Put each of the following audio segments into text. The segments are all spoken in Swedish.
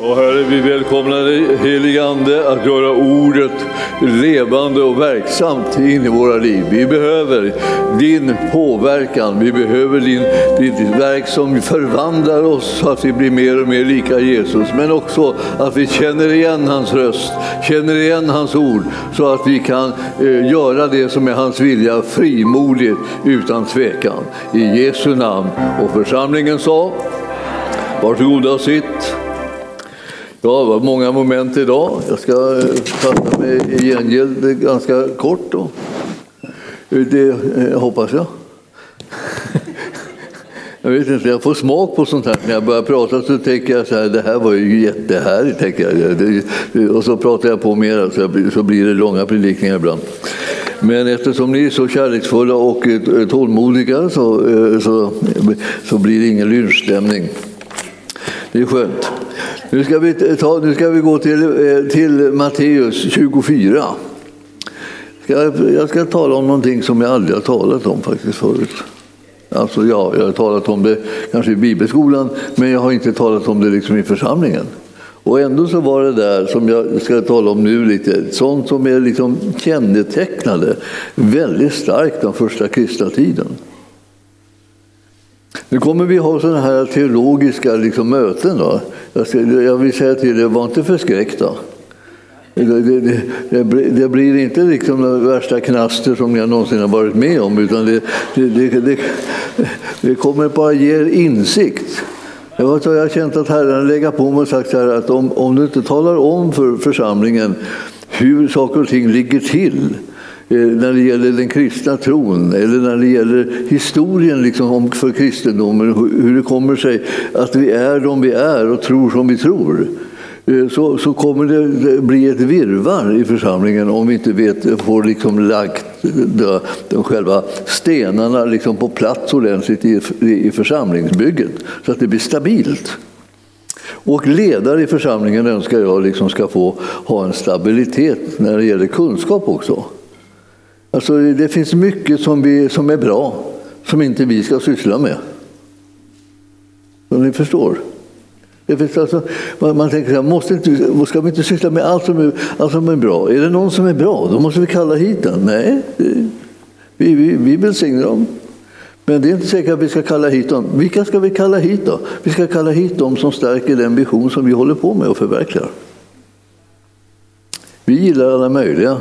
Och Herre, vi välkomnar dig, helige Ande, att göra ordet levande och verksamt in i våra liv. Vi behöver din påverkan, vi behöver din, ditt verk som förvandlar oss så att vi blir mer och mer lika Jesus. Men också att vi känner igen hans röst, känner igen hans ord, så att vi kan eh, göra det som är hans vilja frimodigt, utan tvekan. I Jesu namn. Och församlingen sa, varsågoda och sitt. Ja, det var många moment idag. Jag ska eh, fatta mig i gengäld ganska kort. Då. Det eh, hoppas jag. Jag vet inte, jag får smak på sånt här. När jag börjar prata så tänker jag så här, det här var ju jättehärligt. Tänker jag. Och så pratar jag på mer, så blir det långa predikningar ibland. Men eftersom ni är så kärleksfulla och eh, tålmodiga så, så, så blir det ingen lynchstämning. Det är skönt. Nu ska vi, ta, nu ska vi gå till, eh, till Matteus 24. Jag ska tala om någonting som jag aldrig har talat om faktiskt förut. Alltså ja, jag har talat om det kanske i bibelskolan, men jag har inte talat om det liksom i församlingen. Och ändå så var det där som jag ska tala om nu lite, sånt som är liksom kännetecknade väldigt starkt den första kristna tiden. Nu kommer vi ha sådana här teologiska liksom, möten. Då. Jag, ska, jag vill säga till er, var inte förskräckta. Det, det, det, det, blir inte liksom det värsta knaster som jag någonsin har varit med om, utan det, det, det, kommer bara ge er insikt. Jag har känt att Herren lägger på mig och sagt så här, att om, om du inte talar om för församlingen hur saker och ting ligger till, Eh, när det gäller den kristna tron eller när det gäller historien liksom för kristendomen, hur det kommer sig att vi är de vi är och tror som vi tror eh, så, så kommer det bli ett virvar i församlingen om vi inte vet, får liksom lagt de, de själva stenarna liksom på plats ordentligt i, i församlingsbygget så att det blir stabilt. Och ledare i församlingen önskar jag liksom ska få ha en stabilitet när det gäller kunskap också. Alltså, det finns mycket som, vi, som är bra som inte vi ska syssla med. Så ni förstår. Det finns alltså, man, tänker så här, måste inte, ska vi inte syssla med allt som, är, allt som är bra? Är det någon som är bra, då måste vi kalla hit den. Nej, vi, vi, vi välsignar dem. Men det är inte säkert att vi ska kalla hit dem. Vilka ska vi kalla hit då? Vi ska kalla hit dem som stärker den vision som vi håller på med och förverkligar. Vi gillar alla möjliga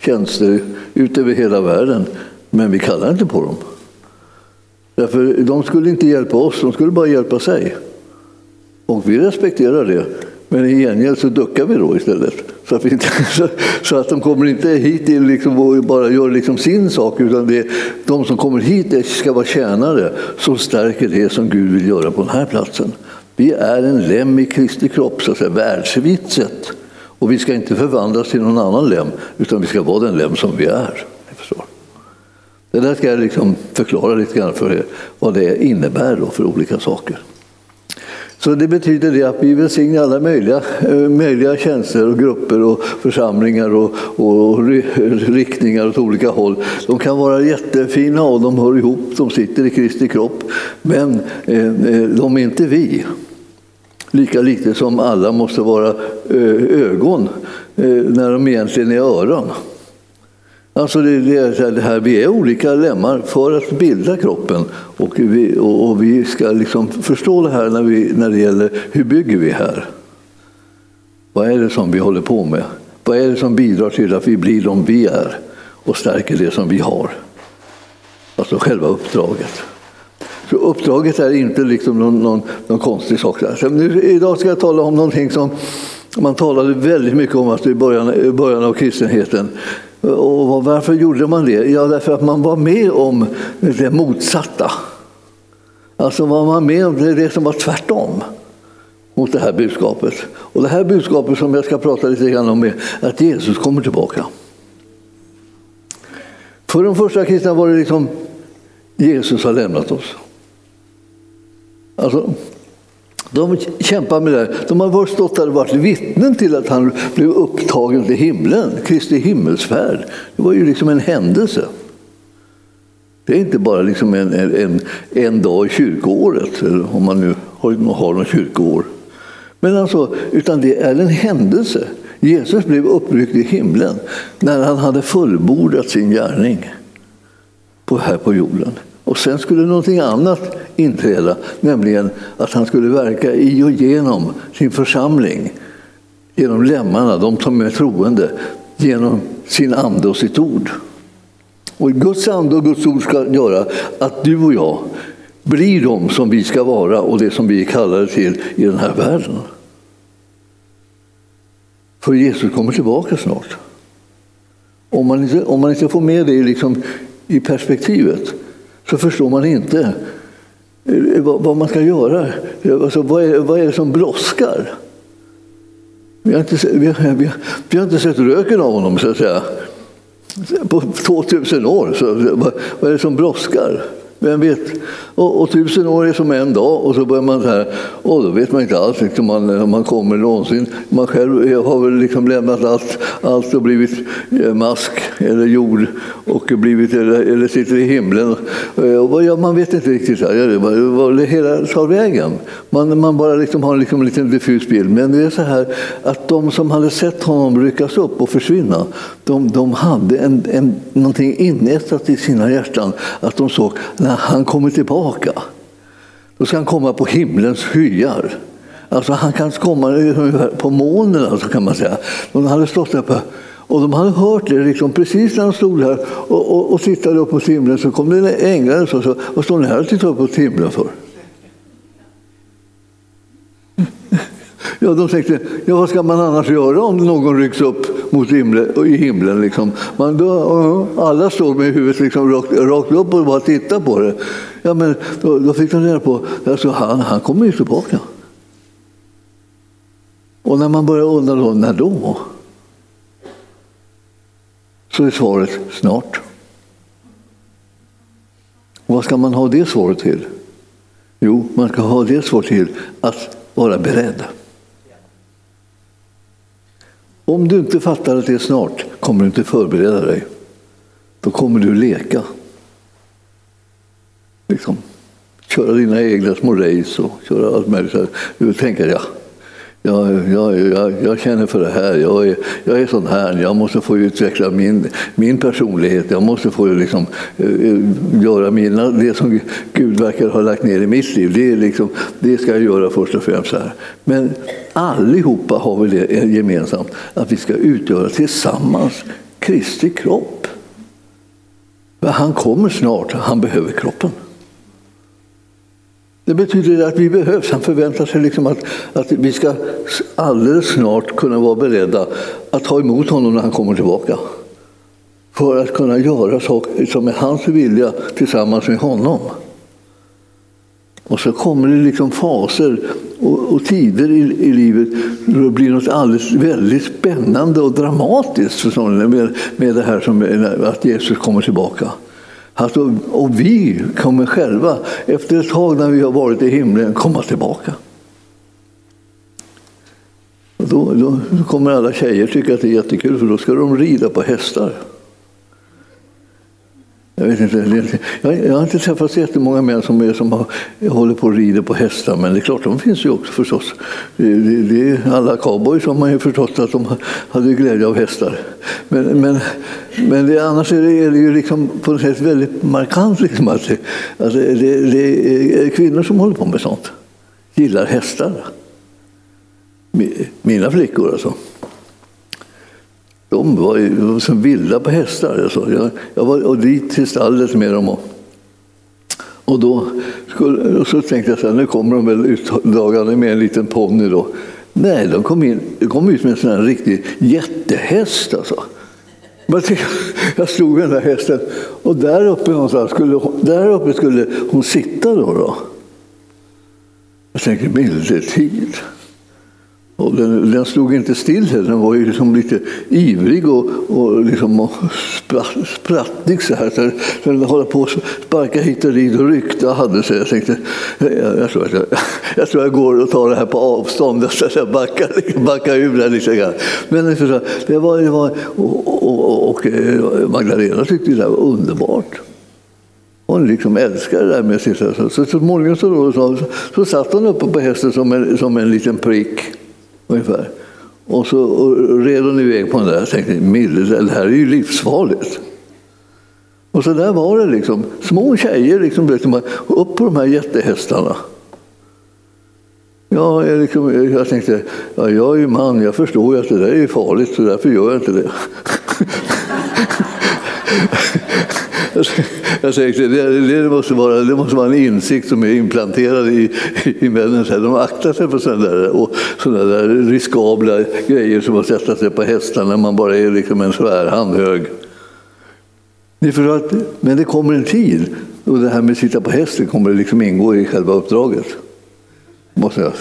tjänster ut över hela världen, men vi kallar inte på dem. Därför de skulle inte hjälpa oss, de skulle bara hjälpa sig. Och vi respekterar det. Men i gengäld så duckar vi då istället. Så att, inte, så att de kommer inte hit liksom och bara gör liksom sin sak, utan det, de som kommer hit ska vara tjänare som stärker det som Gud vill göra på den här platsen. Vi är en lem i Kristi kropp, så att säga, världsvitt sett. Och vi ska inte förvandlas till någon annan lem, utan vi ska vara den lem som vi är. förstår. Det där ska jag liksom förklara lite grann för er, vad det innebär då för olika saker. Så det betyder det att vi välsignar alla möjliga, eh, möjliga tjänster och grupper och församlingar och, och riktningar åt olika håll. De kan vara jättefina och de hör ihop, de sitter i Kristi kropp. Men eh, eh de är inte vi. Lika lite som alla måste vara eh, ögon eh, när de egentligen är öron. Alltså det, det, det här, vi är olika lemmar för att bilda kroppen och vi, och, och vi ska liksom förstå det här när, vi, när det gäller hur bygger vi här? Vad är det som vi håller på med? Vad är det som bidrar till att vi blir de vi är och stärker det som vi har? Alltså själva uppdraget. Så uppdraget är inte liksom någon, någon, någon konstig sak. Så nu, idag ska jag tala om någonting som man talade väldigt mycket om alltså i, början, i början av kristenheten. Och varför gjorde man det? Ja, därför att man var med om det motsatta. Alltså var man med om det, det som var tvärtom mot det här budskapet. Och det här budskapet som jag ska prata lite grann om är att Jesus kommer tillbaka. För de första kristna var det liksom Jesus har lämnat oss. Alltså, de kämpar med det. De har stått där och varit vittnen till att han blev upptagen till himlen, Kristi himmelsfärd. Det var ju liksom en händelse. Det är inte bara liksom en, en, en dag i kyrkoåret, eller om man nu har, har något kyrkoår. Men alltså, utan det är en händelse. Jesus blev uppryckt i himlen när han hade fullbordat sin gärning på, här på jorden. Och sen skulle någonting annat inträda, nämligen att han skulle verka i och genom sin församling, genom lemmarna, de som är troende, genom sin ande och sitt ord. Och Guds ande och Guds ord ska göra att du och jag blir de som vi ska vara och det som vi är kallade till i den här världen. För Jesus kommer tillbaka snart. Om man inte, om man inte får med det liksom i perspektivet så förstår man inte eh, vad, man ska göra. Eh, alltså, vad, är, vad är det som brådskar? Vi har, inte, vi, har, vi, har, vi har inte sett röken av honom, så att säga, på 2000 år. Så vad, vad är det som brådskar? Vem vet? Och, och, tusen år är som en dag och så börjar man så här, och då vet man inte alls liksom man, man kommer någonsin. Man själv har väl liksom lämnat allt, allt och blivit eh, mask eller jord och blivit, eller, eller sitter i himlen. Eh, och, ja, man vet inte riktigt var det hela tar vägen. Man, man bara liksom har liksom en liten diffus bild. Men det är så här att de som hade sett honom ryckas upp och försvinna, de, de hade en, en, någonting inätat i sina hjärtan. Att de såg när han kommer tillbaka, då ska han komma på himlens skyar. Alltså han kan komma på molnen, alltså kan man säga. De hade stått där på, och de hade hört det liksom, precis när han stod här och, och, och tittade upp mot himlen så kom det en ängel och sa vad står ni här och tittar upp mot himlen för? Ja, de tänkte, ja, vad ska man annars göra om någon rycks upp mot himlen, i himlen? Liksom? Man, då, alla stod med huvudet liksom rakt, rakt upp och bara tittade på det. Ja, men då, då fick de reda på alltså, han, han kommer ju tillbaka. Och när man börjar undra då, när då? Så är svaret snart. Och vad ska man ha det svaret till? Jo, man ska ha det svaret till att vara beredd. Om du inte fattar att det är snart kommer du inte förbereda dig. Då kommer du leka. Liksom, köra dina egna små race och köra allt möjligt. Du tänker, ja, jag, jag, jag, jag, känner för det här, jag är, jag är sån här, jag måste få utveckla min, min personlighet, jag måste få liksom, uh, göra mina, det som Gud verkar ha lagt ner i mitt liv. Det, är liksom, det ska jag göra först och främst. här. Men allihopa har vi det eh, gemensamt, att vi ska utgöra tillsammans Kristi kropp. Han kommer snart, han behöver kroppen. Det betyder att vi behövs. Han förväntar sig liksom att, att vi ska alldeles snart kunna vara beredda att ta emot honom när han kommer tillbaka. För att kunna göra saker som är hans vilja tillsammans med honom. Och så kommer det liksom faser och, och tider i, i, livet då det blir något alldeles väldigt spännande och dramatiskt med, med det här som, att Jesus kommer tillbaka. Alltså, och vi kommer själva, efter ett tag när vi har varit i himlen, komma tillbaka. Och då, då kommer alla tjejer tycka att det är jättekul, för då ska de rida på hästar. Jag, vet inte, jag, jag har inte träffat så jättemånga män som, är, som har, håller på och rider på hästar, men det är klart, de finns ju också förstås. Det, det, det, alla cowboys har man ju förstått att de hade glädje av hästar. Men, men, men det, annars är det, är det ju liksom på något sätt väldigt markant liksom att, det, att det, det, är kvinnor som håller på med sånt. Gillar hästar. Mina flickor alltså. De var ju som vilda på hästar. Alltså. Jag, jag var och dit till stallet med dem. Och, och då skulle, och så tänkte jag så här, nu kommer de väl utdragande med en liten ponny. Då. Nej, de kom, in, de kom ut med en sån här riktig jättehäst. Alltså. Jag slog den där hästen och där uppe någonstans skulle, där uppe skulle hon sitta. Då, då. Jag tänkte, milde tid. Och den, den stod inte still heller, den var ju liksom lite ivrig och, och, liksom, och spratt, sprattnig så här. Så den höll på att sparka hit och dit och ryckte och hade sig. Jag tänkte, jag, jag, tror att jag, jag, tror jag går och tar det här på avstånd. Så jag backar, backar ur det lite grann. Men det var, det var, och, och, och eh, Magdalena tyckte det var underbart. Hon liksom älskade det där med sitt Så, så småningom så, så, så satt hon uppe på hästen som en, som en liten prick ungefär. Och så och red hon iväg på den där. Jag tänkte, Mille, det här är ju livsfarligt. Och så där var det liksom. Små tjejer liksom, upp på de här jättehästarna. Ja, jag, liksom, jag tänkte, ja, jag är ju man, jag förstår ju att det där är farligt, så därför gör jag inte det. jag säger det, det, måste vara, det måste vara en insikt som är implanterad i, i männen. De aktar sig för sådana där, och sådana där riskabla grejer som att sätta sig på hästar när man bara är liksom en svär handhög. Det för att, men det kommer en tid och det här med att sitta på hästen kommer liksom ingå i själva uppdraget. Måste jag.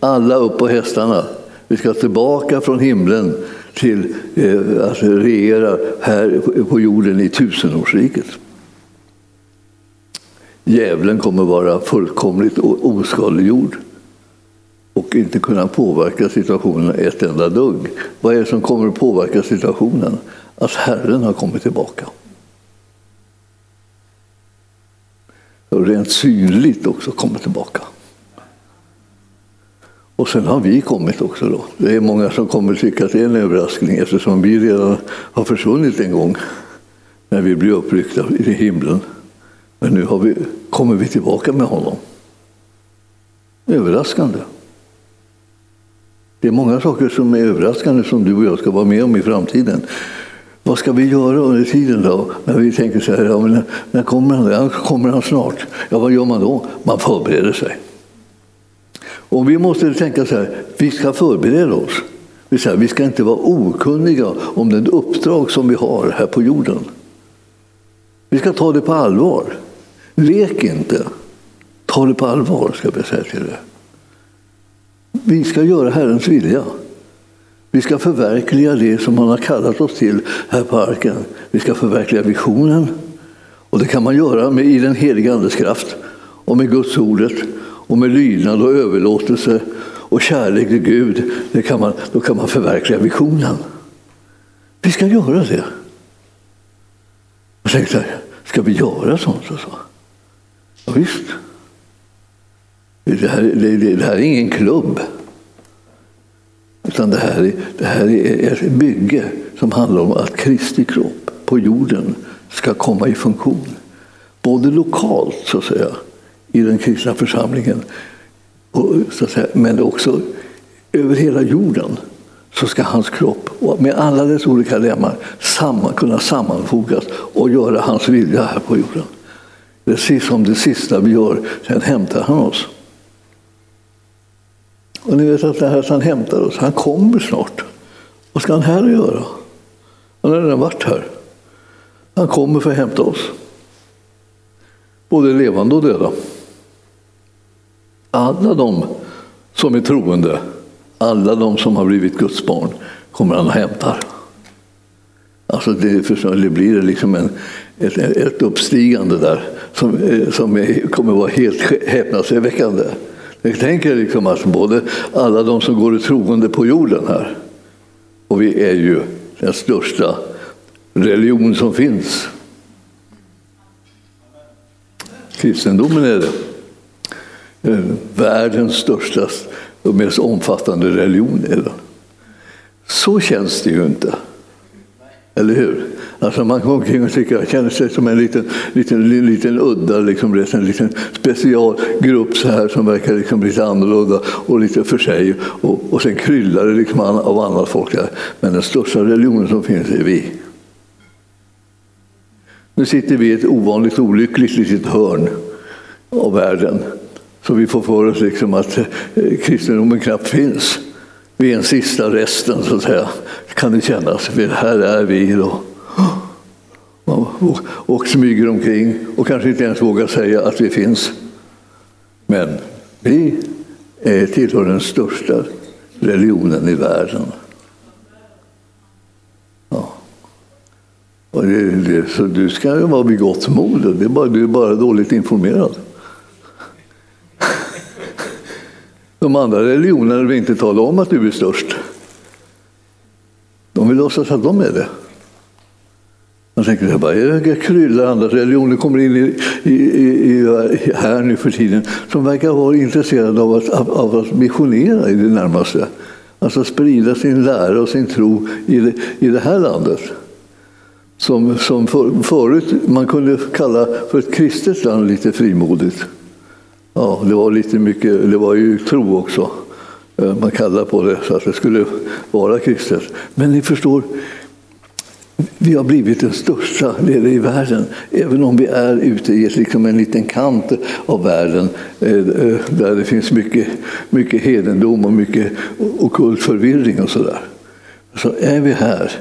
Alla upp på hästarna. Vi ska tillbaka från himlen till eh, alltså att regera här på jorden i tusenårsriket. Djävulen kommer vara fullkomligt oskadliggjord och inte kunna påverka situationen ett enda dugg. Vad är det som kommer att påverka situationen? Att Herren har kommit tillbaka. Och rent synligt också kommit tillbaka. Och sen har vi kommit också. Då. Det är många som kommer tycka att det är en överraskning eftersom vi redan har försvunnit en gång när vi blir uppryckta i himlen. Men nu vi, kommer vi tillbaka med honom. Överraskande. Det är många saker som är överraskande som du och jag ska vara med om i framtiden. Vad ska vi göra under tiden då? När vi tänker så här, ja, när kommer han? Kommer han snart? Ja, vad gör man då? Man förbereder sig. Och vi måste tänka så här, vi ska förbereda oss. Vi ska inte vara okunniga om det uppdrag som vi har här på jorden. Vi ska ta det på allvar. Lek inte. Ta det på allvar, ska vi säga till er. Vi ska göra Herrens vilja. Vi ska förverkliga det som han har kallat oss till här på arken. Vi ska förverkliga visionen. Och det kan man göra med, i den heliga Andes kraft och med Guds ordet och med lydnad och överlåtelse och kärlek till Gud. Det kan man, då kan man förverkliga visionen. Vi ska göra det. Jag tänkte, ska vi göra sånt? Och så? Ja, visst. Det här, det, det här är ingen klubb. Utan det här, är, det här är ett bygge som handlar om att Kristi kropp på jorden ska komma i funktion. Både lokalt, så att säga, i den kristna församlingen, och, så att säga, men också över hela jorden så ska hans kropp med alla dess olika lemmar samman, kunna sammanfogas och göra hans vilja här på jorden. Precis som det sista vi gör, sen hämtar han oss. Och ni vet att det här han hämtar oss, han kommer snart. Vad ska han här göra? Han har redan varit här. Han kommer för att hämta oss. Både levande och döda. Alla de som är troende, alla de som har blivit Guds barn, kommer han och hämtar. Alltså det, förstår, det blir liksom en, ett, ett uppstigande där som, eh, som är, kommer vara helt häpnadsväckande. Jag tänker liksom att både alla de som går i troende på jorden här, och vi är ju den största religion som finns. Kristendomen är det. Eh, världens största och mest omfattande religion är. Så känns det ju inte. Eller hur? Alltså man går omkring och tycker, känner sig som en liten, liten, liten udda, liksom, en liten specialgrupp så här, som verkar liksom lite annorlunda och lite för sig. Och, och sen kryllar det liksom av annat folk där. Men den största religionen som finns är vi. Nu sitter vi i ett ovanligt olyckligt litet hörn av världen. Så vi får för oss liksom att eh, kristendomen knappt finns. Vi är den sista resten, så att säga, kan det kännas. Här är vi. Då. Och, och smyger omkring och kanske inte ens vågar säga att vi finns. Men vi är, tillhör den största religionen i världen. Ja. Och det, det, så du ska ju vara vid gott mod. Det är bara, du är bara dåligt informerad. De andra religionerna vill inte tala om att du är störst. De vill låtsas att de är det. Man tänker det är jag kryllar andra religioner kommer in i, i, i, här nu för tiden som verkar vara intresserade av att, av, av att missionera i det närmaste. Alltså sprida sin lära och sin tro i det, i det här landet. Som, som för, förut man kunde kalla för ett kristet land lite frimodigt. Ja, det var lite mycket, det var ju tro också. Eh, man kallade på det så att det skulle vara kristet. Men ni förstår, vi har blivit den största ledare i världen, även om vi är ute i liksom en liten kant av världen eh, eh, där det finns mycket, mycket hedendom och mycket okult förvirring och sådär. Så är vi här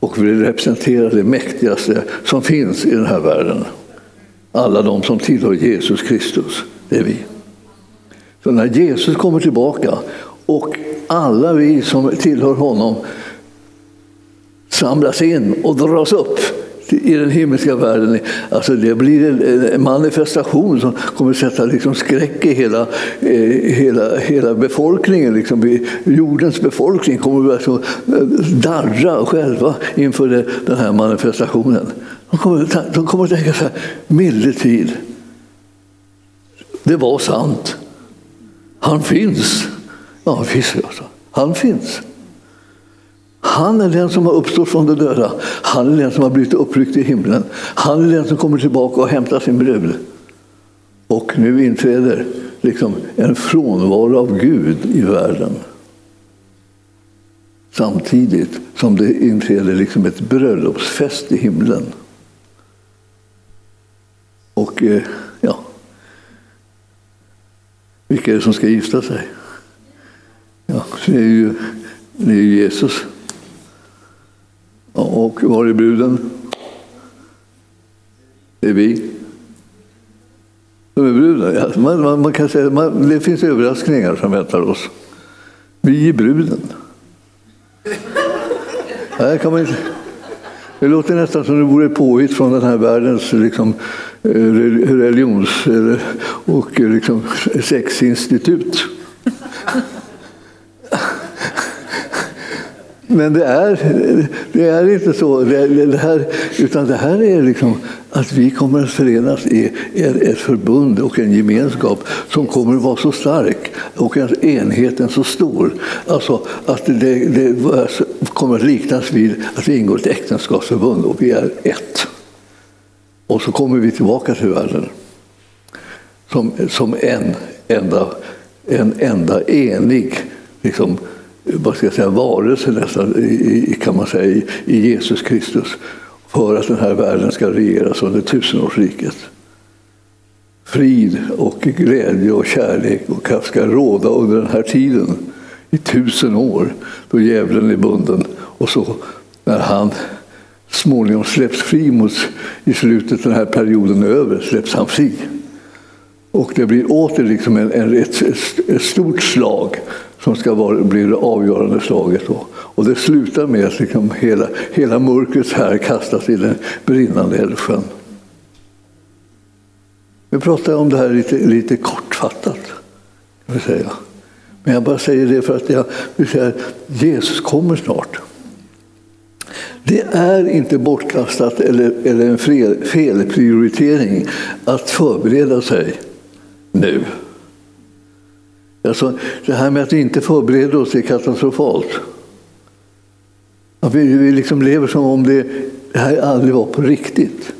och vi representerar det mäktigaste som finns i den här världen. Alla de som tillhör Jesus Kristus, det är vi. Så när Jesus kommer tillbaka och alla vi som tillhör honom samlas in och dras upp i den himmelska världen. Alltså det blir en manifestation som kommer sätta liksom skräck i hela, eh, hela, hela befolkningen. Liksom, jordens befolkning kommer att alltså, eh, darra själva inför den här manifestationen. De kommer, de kommer att tänka så här, milde tid. Det var sant. Han finns. Ja, visst, alltså. han finns. Han är den som har uppstått från de döda. Han är den som har blivit uppryckt i himlen. Han är den som kommer tillbaka och hämtar sin brud. Och nu inträder liksom en frånvaro av Gud i världen. Samtidigt som det inträder liksom ett bröllopsfest i himlen. Och eh, vilka är det som ska gifta sig? Ja, det är ju, det är Jesus. Och var är bruden? Det är vi. De är bruden. Ja, man, man, man, kan säga, man, det finns överraskningar som väntar oss. Vi är bruden. Nej, kan man inte. Det låter nästan som det vore påhitt från den här världens liksom, religions och liksom, sexinstitut. Men det är, det är inte så. Det, här, utan det här är liksom att vi kommer att förenas i ett förbund och en gemenskap som kommer att vara så stark och enheten så stor. Alltså att det, det kommer att liknas vid att vi ingår ett äktenskapsförbund och vi är ett. Och så kommer vi tillbaka till världen som, som en enda, en enda enig liksom, vad ska jag säga, varelse nästan, i, kan man säga, i Jesus Kristus för att den här världen ska regeras under tusenårsriket. Frid och glädje och kärlek och kraft ska råda under den här tiden i tusen år då djävulen är bunden. Och så när han småningom släpps fri mot, i slutet den här perioden är över, släpps han fri. Och det blir åter liksom en, en, ett, ett stort slag som ska vara, bli det avgörande slaget. Då. Och det slutar med att liksom hela, hela mörkret här kastas i den brinnande eldsjön. Vi pratar om det här lite, lite kortfattat. Kan vi säga. Men jag bara säger det för att jag vill säga att Jesus kommer snart. Det är inte bortkastat eller, eller en felprioritering att förbereda sig nu. Alltså, det här med att inte förbereda oss är katastrofalt. Att vi, vi liksom lever som om det, det här aldrig var på riktigt.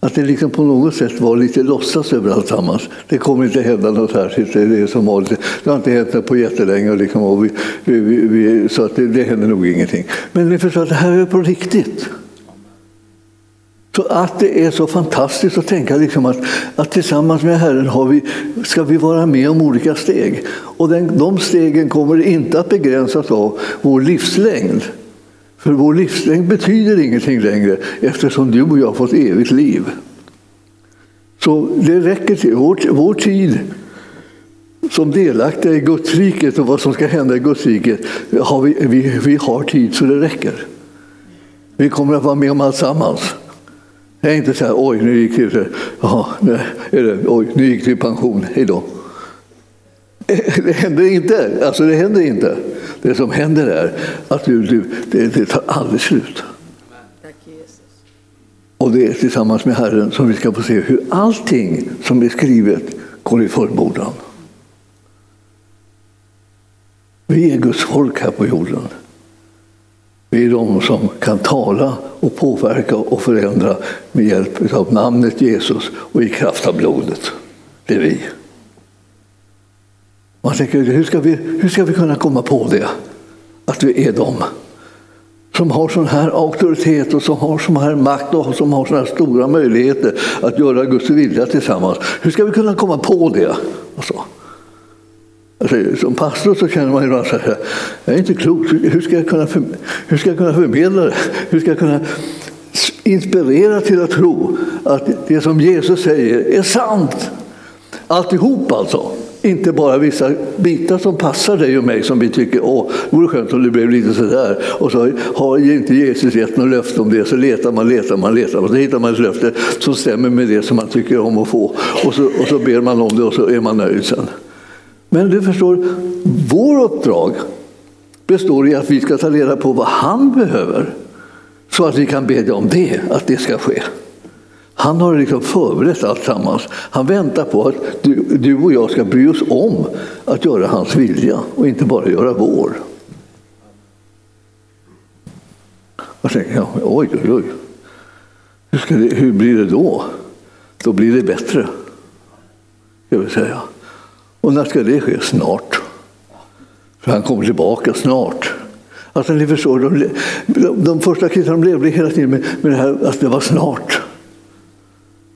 Att det liksom på något sätt var lite låtsas över alltsammans. Det kommer inte hända något särskilt. Det, är som vanligt. det har inte hänt på jättelänge. Liksom, och vi, vi, vi, så att det, det händer nog ingenting. Men ni förstår att det här är på riktigt. Så att det är så fantastiskt att tänka liksom att, att tillsammans med Herren har vi, ska vi vara med om olika steg. Och den, de stegen kommer inte att begränsas av vår livslängd. För vår livslängd betyder ingenting längre eftersom du och jag har fått evigt liv. Så det räcker till. Vår, vår tid som delaktiga i Guds riket och vad som ska hända i Guds riket har vi, vi, vi har tid så det räcker. Vi kommer att vara med om alltsammans. Det är inte så här, oj, nu gick det, aha, det, oj, nu gick det i pension, hejdå. Det händer inte. Alltså det händer inte. Det som händer är att du, du, det, det tar aldrig slut. Och det är tillsammans med Herren som vi ska få se hur allting som är skrivet går i fullbordan. Vi är Guds folk här på jorden. Vi är de som kan tala och påverka och förändra med hjälp av namnet Jesus och i kraft av blodet. Det är vi. Man tänker, hur ska, vi, hur ska vi kunna komma på det? Att vi är de som har sån här auktoritet och som har sån här makt och som har såna här stora möjligheter att göra Guds vilja tillsammans. Hur ska vi kunna komma på det? Alltså. Alltså, som pastor så känner man ibland så här, jag är inte klok, hur ska jag kunna, för, hur ska jag kunna förmedla det? Hur ska jag kunna inspirera till att tro att det som Jesus säger är sant? Alltihop alltså. Inte bara vissa bitar som passar dig och mig som vi tycker åh, det vore skönt om det blev lite sådär. Och så har inte Jesus gett något löfte om det, så letar man, letar man, letar man. Och så hittar man ett löfte som stämmer med det som man tycker om att få. Och så, och så ber man om det och så är man nöjd sen. Men du förstår, vår uppdrag består i att vi ska ta reda på vad han behöver så att vi kan bedja om det, att det ska ske. Han har liksom förberett alltsammans. Han väntar på att du, du, och jag ska bry oss om att göra hans vilja och inte bara göra vår. Jag tänker, oj, oj, oj. Hur, ska det, hur blir det då? Då blir det bättre, ska vi säga. Och när ska det ske? Snart. För han kommer tillbaka snart. Alltså, ni förstår, de, de, de första kristna levde hela tiden med, med det här att det var snart.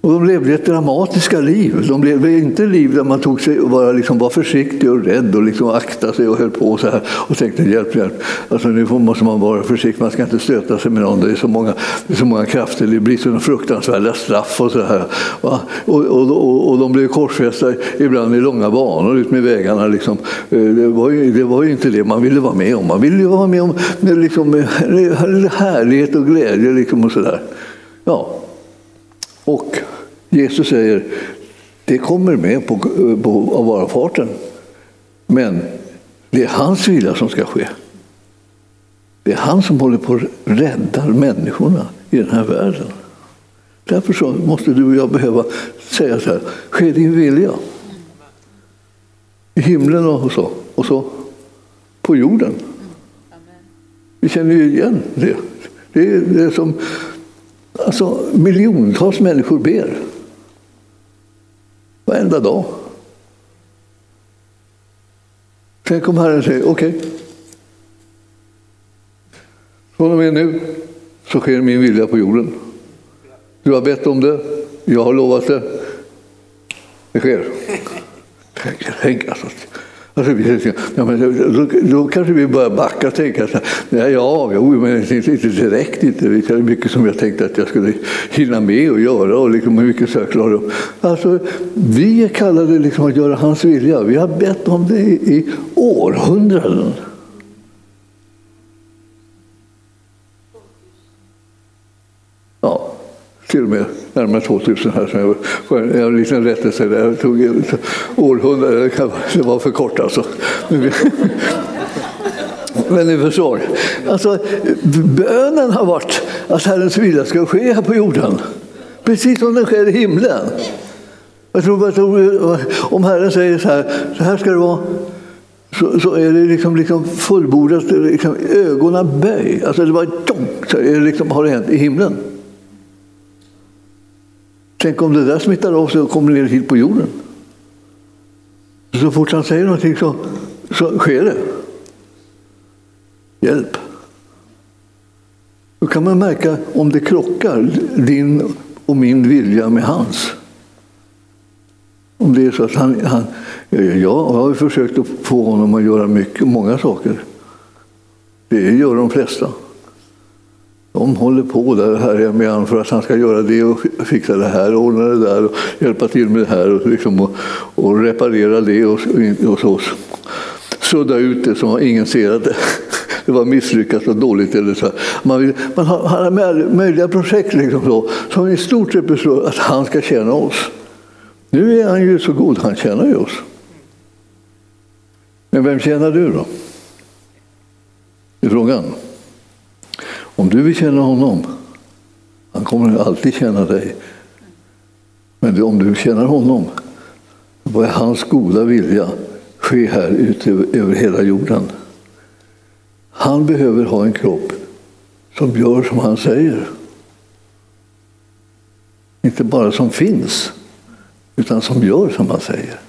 Och de levde ett dramatiska liv. De levde inte liv där man tog sig och var, liksom, var försiktig och rädd och liksom aktade sig och höll på så här och tänkte hjälp, hjälp. Alltså, nu måste man vara försiktig, man ska inte stöta sig med någon. Det är så många, det är så många krafter, det blir så fruktansvärda straff och så här. Och, och, och, och de blev korsfästa ibland i långa banor ut med vägarna. Liksom. Eh, det, var ju, det var ju inte det man ville vara med om. Man ville ju vara med om med, liksom, med härlighet och glädje liksom, och sådär. Ja, och Jesus säger, det kommer med på, på avvarafarten. Men det är hans vilja som ska ske. Det är han som håller på att rädda människorna i den här världen. Därför så måste du och jag behöva säga så här, ske din vilja. I himlen och så, och så på jorden. Vi känner ju igen det. Det är, det är som alltså, miljontals människor ber. Varenda dag. Sen kom Herren och säger okej. Okay. Från och med nu så sker min vilja på jorden. Du har bett om det, jag har lovat det. Det sker. Tänk alltså. Alltså, ja, men då, då kanske vi börjar backa och tänka så här, ja, jo, men inte, inte direkt inte. Det är mycket som jag tänkte att jag skulle hinna med och göra och liksom mycket så jag klarar upp. Alltså, vi är kallade liksom att göra hans vilja. Vi har bett om det i århundraden. Ja, till och med närmare 2000 här. Jag, jag har en liten rättelse där. Tog århundraden. det var för kort alltså. Men ni förstår. Alltså, bönen har varit att Herrens vilja ska ske här på jorden. Precis som den sker i himlen. Jag tror, jag tror, om Herren säger så här, så här ska det vara, så, så är det liksom, liksom fullbordat, liksom, ögonen böj. Alltså det var så är det liksom, har det hänt i himlen. Tänk om det där smittar av sig och kommer ner hit på jorden. Så fort han säger någonting så, så sker det. Hjälp. Då kan man märka om det krockar, din och min vilja med hans. Om det är så att han, han jag har försökt att få honom att göra mycket, många saker. Det gör de flesta. De håller på där här med honom för att han ska göra det och fixa det här och ordna det där och hjälpa till med det här och, liksom, och, och reparera det och, och så. Sudda ut det så ingen ser att det, det var misslyckat och dåligt. Eller så. Man, vill, man har, har möjliga projekt liksom så, som i stort sett består att han ska tjäna oss. Nu är han ju så god, han tjänar ju oss. Men vem tjänar du då? Det är frågan. Om du vill känna honom Han kommer alltid känna dig. Men om du känner honom, vad är hans goda vilja ske här ute över hela jorden? Han behöver ha en kropp som gör som han säger. Inte bara som finns, utan som gör som han säger.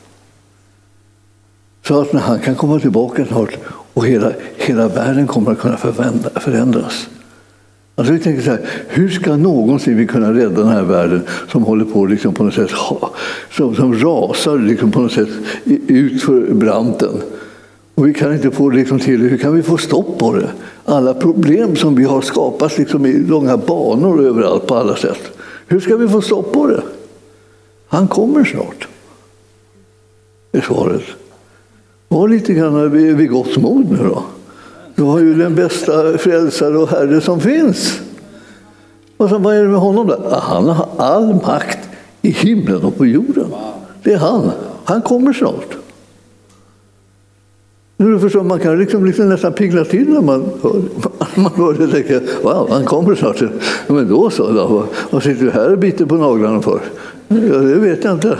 Så att när han kan komma tillbaka snart och hela, hela världen kommer att kunna förändras. Alltså vi tänker så här, hur ska någonsin vi kunna rädda den här världen som håller på liksom på något sätt, som, som rasar liksom på något sätt ut för branten? Och vi kan inte få liksom till hur kan vi få stopp på det? Alla problem som vi har skapat liksom i långa banor överallt på alla sätt. Hur ska vi få stopp på det? Han kommer snart. är svaret. Var lite grann vid, vid gott mod nu då. Du har ju den bästa frälsare och herre som finns. Och så, vad är det med honom då? Han har all makt i himlen och på jorden. Det är han. Han kommer snart. Nu förstår, man kan liksom, liksom nästan pigna till när man hör, man hör det. Tänker, wow, han kommer snart. Men då så, då, vad sitter du här och biter på naglarna för? Ja, det vet jag inte.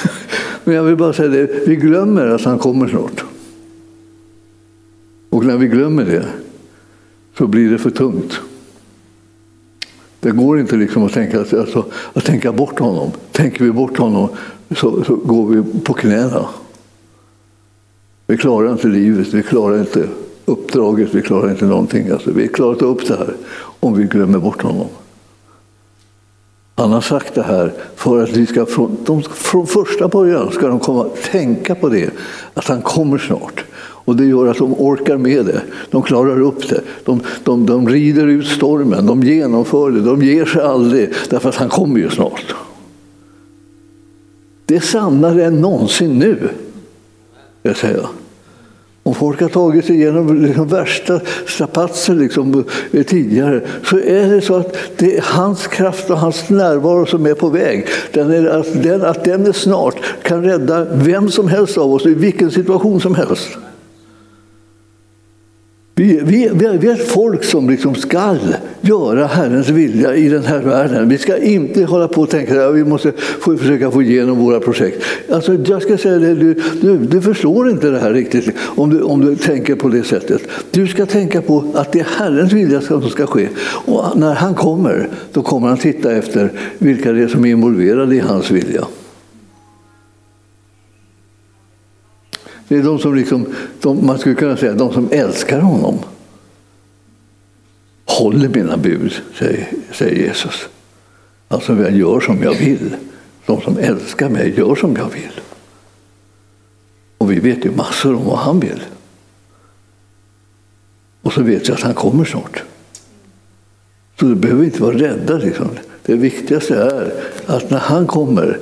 Men jag vill bara säga det, vi glömmer att han kommer snart. Och när vi glömmer det så blir det för tungt. Det går inte liksom att, tänka, alltså, att tänka bort honom. Tänker vi bort honom så, så går vi på knäna. Vi klarar inte livet, vi klarar inte uppdraget, vi klarar inte någonting. Alltså, vi klarar inte upp det här om vi glömmer bort honom. Han har sagt det här för att vi ska från, de, från första början ska de komma tänka på det, att han kommer snart. Och det gör att de orkar med det. De klarar upp det. De, de, de rider ut stormen, de genomför det, de ger sig aldrig därför att han kommer ju snart. Det är sannare än någonsin nu, jag säger. Om folk har tagit sig igenom liksom värsta strapatser liksom, eh, tidigare så är det så att det är hans kraft och hans närvaro som är på väg. Den är, att, den, att den är snart kan rädda vem som helst av oss i vilken situation som helst. Vi, vi, vi är ett folk som liksom skall göra Herrens vilja i den här världen. Vi ska inte hålla på och tänka att vi måste få, försöka få igenom våra projekt. Alltså, jag ska säga det, du, du, du förstår inte det här riktigt om du, om du tänker på det sättet. Du ska tänka på att det är Herrens vilja som ska ske. Och när han kommer, då kommer han titta efter vilka det är som är involverade i hans vilja. Det är de som liksom, de, man skulle kunna säga de som älskar honom. Håller mina bud, säger, säger Jesus. Alltså jag gör som jag vill. De som älskar mig gör som jag vill. Och vi vet ju massor om vad han vill. Och så vet jag att han kommer snart. Så du behöver inte vara rädda. Liksom. Det viktigaste är att när han kommer,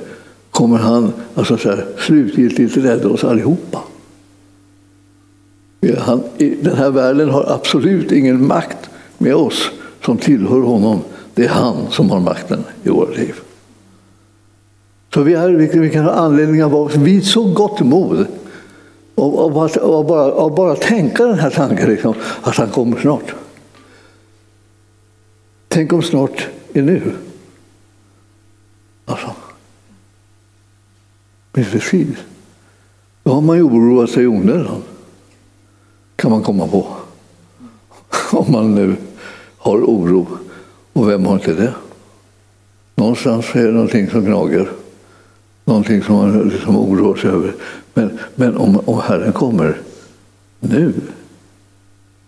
kommer han alltså så här, slutgiltigt rädda oss allihopa. Han, den här världen har absolut ingen makt med oss som tillhör honom. Det är han som har makten i våra liv. Så vi, är, vi kan ha anledning att vara vid så gott mod och, och, bara, och, bara, och bara tänka den här tanken liksom, att han kommer snart. Tänk om snart är nu. Alltså. Precis. Då har man ju oroat sig i onödan kan man komma på. Om man nu har oro. Och vem har inte det? Någonstans är det någonting som gnager. Någonting som man liksom oroar sig över. Men, men om, om Herren kommer nu,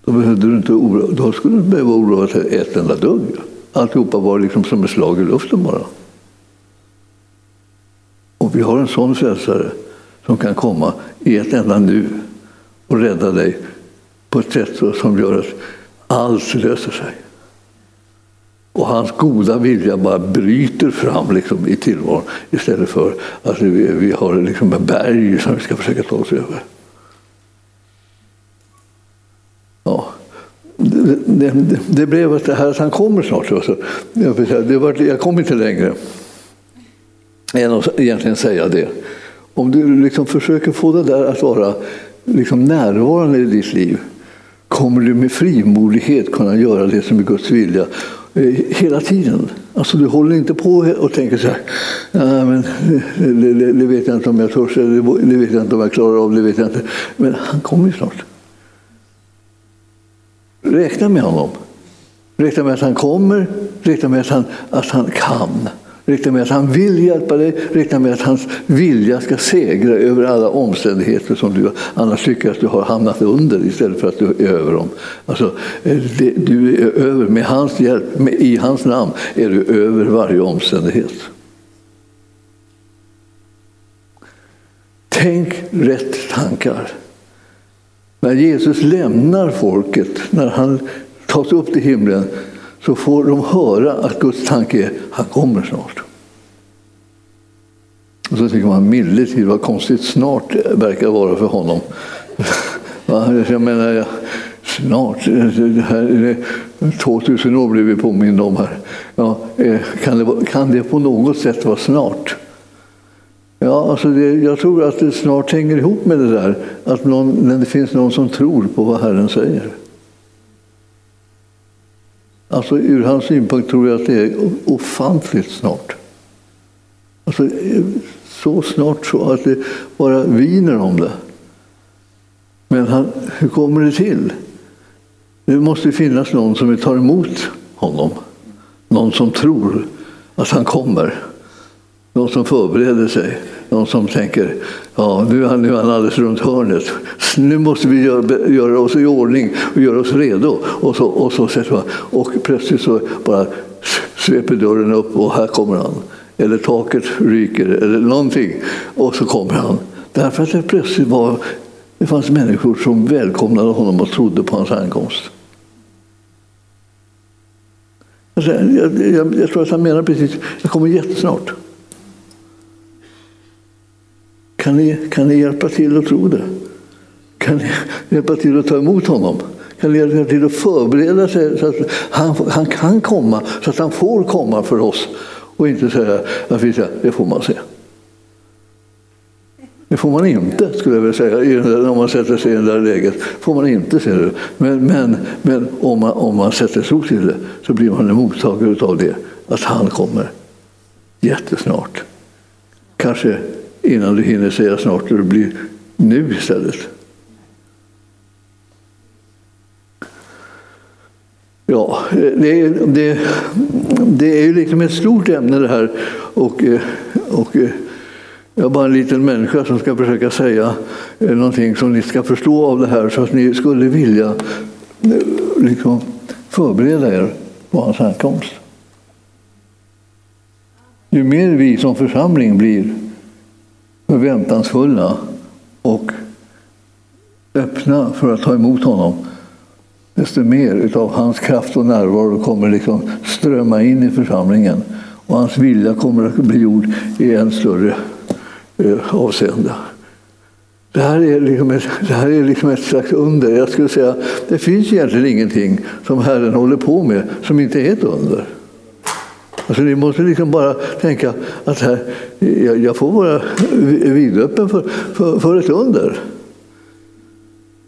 då, behövde du inte oroa, då skulle du inte behöva oroa dig ett enda dugg. Alltihopa var liksom som ett slag i luften bara. Och vi har en sån frälsare som kan komma i ett enda nu och rädda dig på ett sätt som gör att allt löser sig. Och hans goda vilja bara bryter fram liksom i tillvaron istället för att vi, vi har liksom en berg som vi ska försöka ta oss över. Ja. Det, det, det blev att, det här, att han kommer snart. Så jag, säga, det var, jag kom inte längre än att egentligen säga det. Om du liksom försöker få det där att vara liksom närvarande i ditt liv kommer du med frimodighet kunna göra det som är Guds vilja eh, hela tiden. Alltså du håller inte på och tänker så här, ja, men, det, det, det, vet jag inte om jag törs, det, det vet jag inte om jag klarar av, det vet jag inte. Men han kommer ju snart. Räkna med honom. Räkna med att han kommer, räkna med att han, att han kan. Räkna med att han vill hjälpa dig, räkna med att hans vilja ska segra över alla omständigheter som du annars tycker att du har hamnat under istället för att du är över dem. Alltså, eh, det, du är över, med hans hjälp, med, i hans namn är du över varje omständighet. Tänk rätt tankar. När Jesus lämnar folket, när han tas upp till himlen, så får de höra att Guds tanke är han kommer snart. Och så tycker man milde tid vad konstigt snart verkar vara för honom. Jag menar, snart, det här, 2000 år blir vi påminna om här. Ja, eh, kan, det, kan det på något sätt vara snart? Ja, alltså det, jag tror att det snart hänger ihop med det där att någon, när det finns någon som tror på vad Herren säger. Alltså ur hans synpunkt tror jag att det är ofantligt snart. Alltså, så snart så att det bara viner om det. Men han, hur kommer det till? Det måste finnas någon som tar emot honom. Någon som tror att han kommer. Någon som förbereder sig. Någon som tänker, ja nu är han, nu är han alldeles runt hörnet. Nu måste vi göra, göra oss i ordning och göra oss redo. Och, så, och, så sätter man, och plötsligt så bara sveper dörren upp och här kommer han. Eller taket ryker eller någonting. Och så kommer han. Därför att det plötsligt var, det fanns människor som välkomnade honom och trodde på hans ankomst. Alltså, jag, jag, jag tror att han menar precis, jag kommer jättesnart. Kan ni, kan ni hjälpa till att tro det? Kan ni hjälpa till att ta emot honom? Kan ni hjälpa till att förbereda sig så att han, han kan komma, så att han får komma för oss? Och inte säga att vi säger, det får man se. Det får man inte, skulle jag vilja säga, om man sätter sig i det där läget. får man inte se det. Men, men, men om, man, om man sätter tro till det så blir man en mottagare av det, att han kommer jättesnart. Kanske innan du hinner säga snart, det blir nu istället. Ja, eh, det, det, det är ju liksom ett stort ämne det här. Och, eh, och eh, jag är bara en liten människa som ska försöka säga någonting som ni ska förstå av det här så att ni skulle vilja liksom, förbereda er på hans ankomst. Ju mer vi som församling blir förväntansfulla och öppna för att ta emot honom, desto mer av hans kraft och närvaro kommer liksom strömma in i församlingen. Och hans vilja kommer att bli gjord i än större eh, avseende. Det här, är liksom ett, det här är liksom ett slags under. Jag skulle säga det finns egentligen ingenting som Herren håller på med som inte är ett under. Alltså ni måste liksom bara tänka att här, jag, jag får vara vidöppen för, för, för ett under.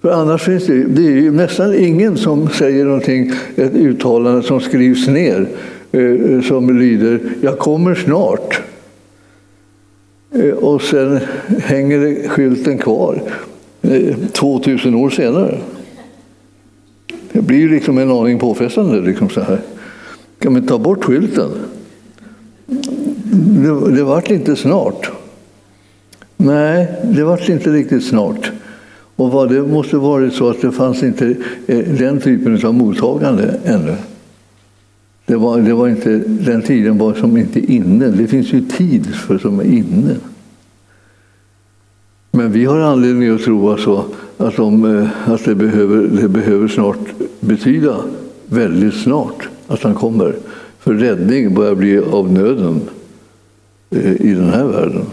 För annars finns det, det är ju nästan ingen som säger någonting, ett uttalande som skrivs ner eh, som lyder ”Jag kommer snart”. Eh, och sen hänger skylten kvar eh, 2000 år senare. Det blir liksom en aning påfrestande. Liksom så här. Kan man ta bort skylten? Det, det vart inte snart. Nej, det vart inte riktigt snart. Och vad det måste varit så att det fanns inte eh, den typen av mottagande ännu. Det var, det var inte, den tiden var som inte inne. Det finns ju tid för som är inne. Men vi har anledning att tro alltså att, de, eh, att det, behöver, det behöver snart betyda väldigt snart att han kommer. För räddning börjar bli av nöden eh, i den här världen.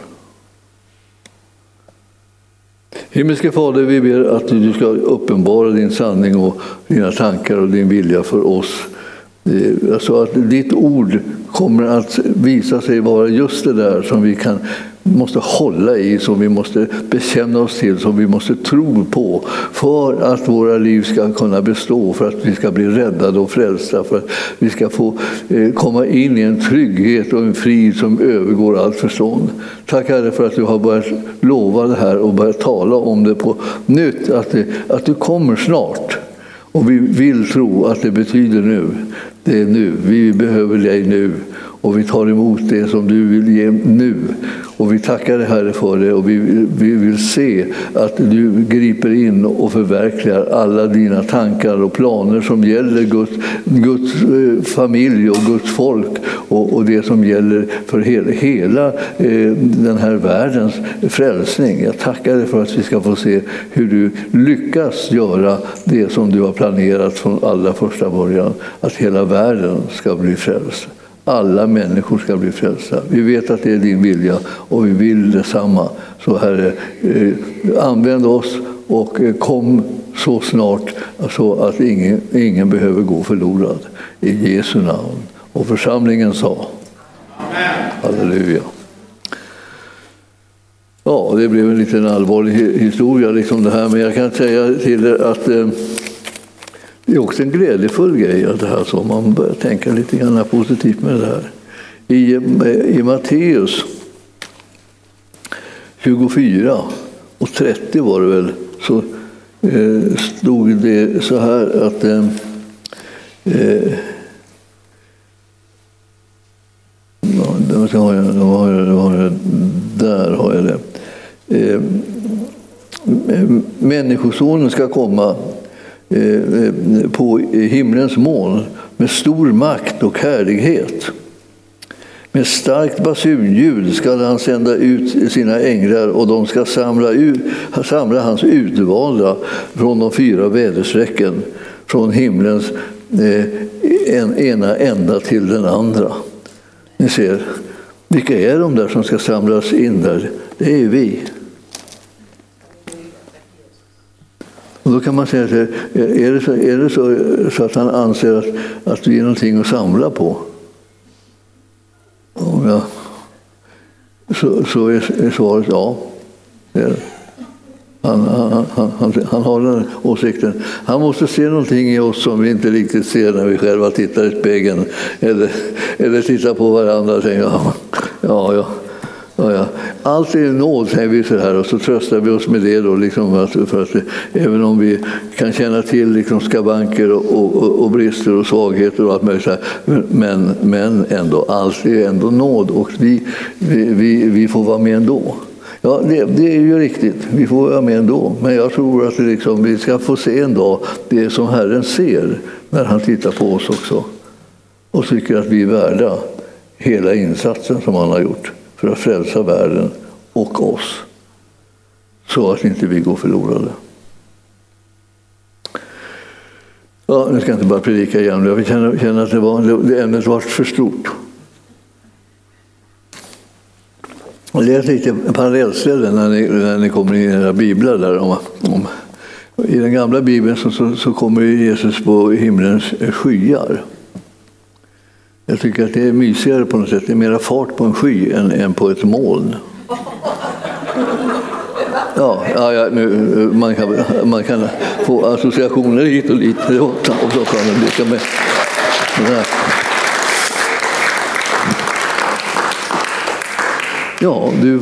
Himmelske Fader, vi ber att du ska uppenbara din sanning och dina tankar och din vilja för oss. Eh, alltså att ditt ord kommer att visa sig vara just det där som vi kan måste hålla i, som vi måste bekänna oss till, som vi måste tro på för att våra liv ska kunna bestå, för att vi ska bli räddade och frälsta, för att vi ska få eh, komma in i en trygghet och en frid som övergår allt förstånd. Tack Herre för att du har börjat lova det här och börjat tala om det på nytt, att, det, att du kommer snart. Och vi vill tro att det betyder nu. Det är nu. Vi behöver dig nu. Och vi tar emot det som du vill ge nu. Och vi tackar dig Herre för det och vi, vi vill se att du griper in och förverkligar alla dina tankar och planer som gäller Guds, Guds eh, familj och Guds folk och, och det som gäller för hela, hela eh, den här världens frälsning. Jag tackar dig för att vi ska få se hur du lyckas göra det som du har planerat från allra första början. Att hela världen ska bli frälst alla människor ska bli frälsta. Vi vet att det är din vilja och vi vill detsamma. Så Herre, eh, använd oss och eh, kom så snart så att ingen, ingen behöver gå förlorad. I Jesu namn. Och församlingen sa Amen. Halleluja. Ja, det blev en liten allvarlig historia liksom det här, men jag kan säga till er att eh, det är också en glädjefull grej att det här, så man börjar tänka lite grann positivt med det här. I, eh, i Matteus 24 och 30 var det väl, så eh, stod det så här att eh, eh har jag, har jag, har jag, där har jag det. Eh, människosonen ska komma Eh, på himlens moln med stor makt och härlighet. Med starkt basunljud skall han sända ut sina änglar och de ska samla, ut, samla hans utvalda från de fyra väderstrecken, från himlens eh, en, ena ända till den andra. Ni ser, vilka är de där som ska samlas in där? Det är vi. Och då kan man säga, eh, är det så, är det så, så att han anser att, att vi är någonting att samla på? Ja, så, så är, är svaret ja. Han, han, han, han, har den åsikten. Han måste se någonting i oss som vi inte riktigt ser när vi själva tittar i spegeln eller, eller tittar på varandra och tänker ja, ja, ja Ja. Allt är nåd, säger vi så här, och så tröstar vi oss med det. Då, liksom, att, för att, eh, även om vi kan känna till liksom, skavanker och, och, och brister och svagheter och allt möjligt, så här, men, men ändå, allt är ändå nåd och vi, vi, vi, vi får vara med ändå. Ja, det, det, är ju riktigt. Vi får vara med ändå. Men jag tror att liksom, vi ska få se en dag det som Herren ser när han tittar på oss också. Och tycker att vi är värda hela insatsen som han har gjort för att frälsa världen och oss. Så att inte vi går förlorade. Ja, nu ska jag inte bara predika igen, jag känner att det, var, det ämnet var för stort. Läs lite parallellställen när ni, när ni kommer in i era biblar. Där om, om, I den gamla bibeln så, så, så kommer Jesus på himlens skyar. Jag tycker att det är mysigare på något sätt. Det är mera fart på en sky än, än på ett moln. Ja, ja, ja nu, man, kan, man kan få associationer hit och dit. Och så kan man lycka med. Ja, du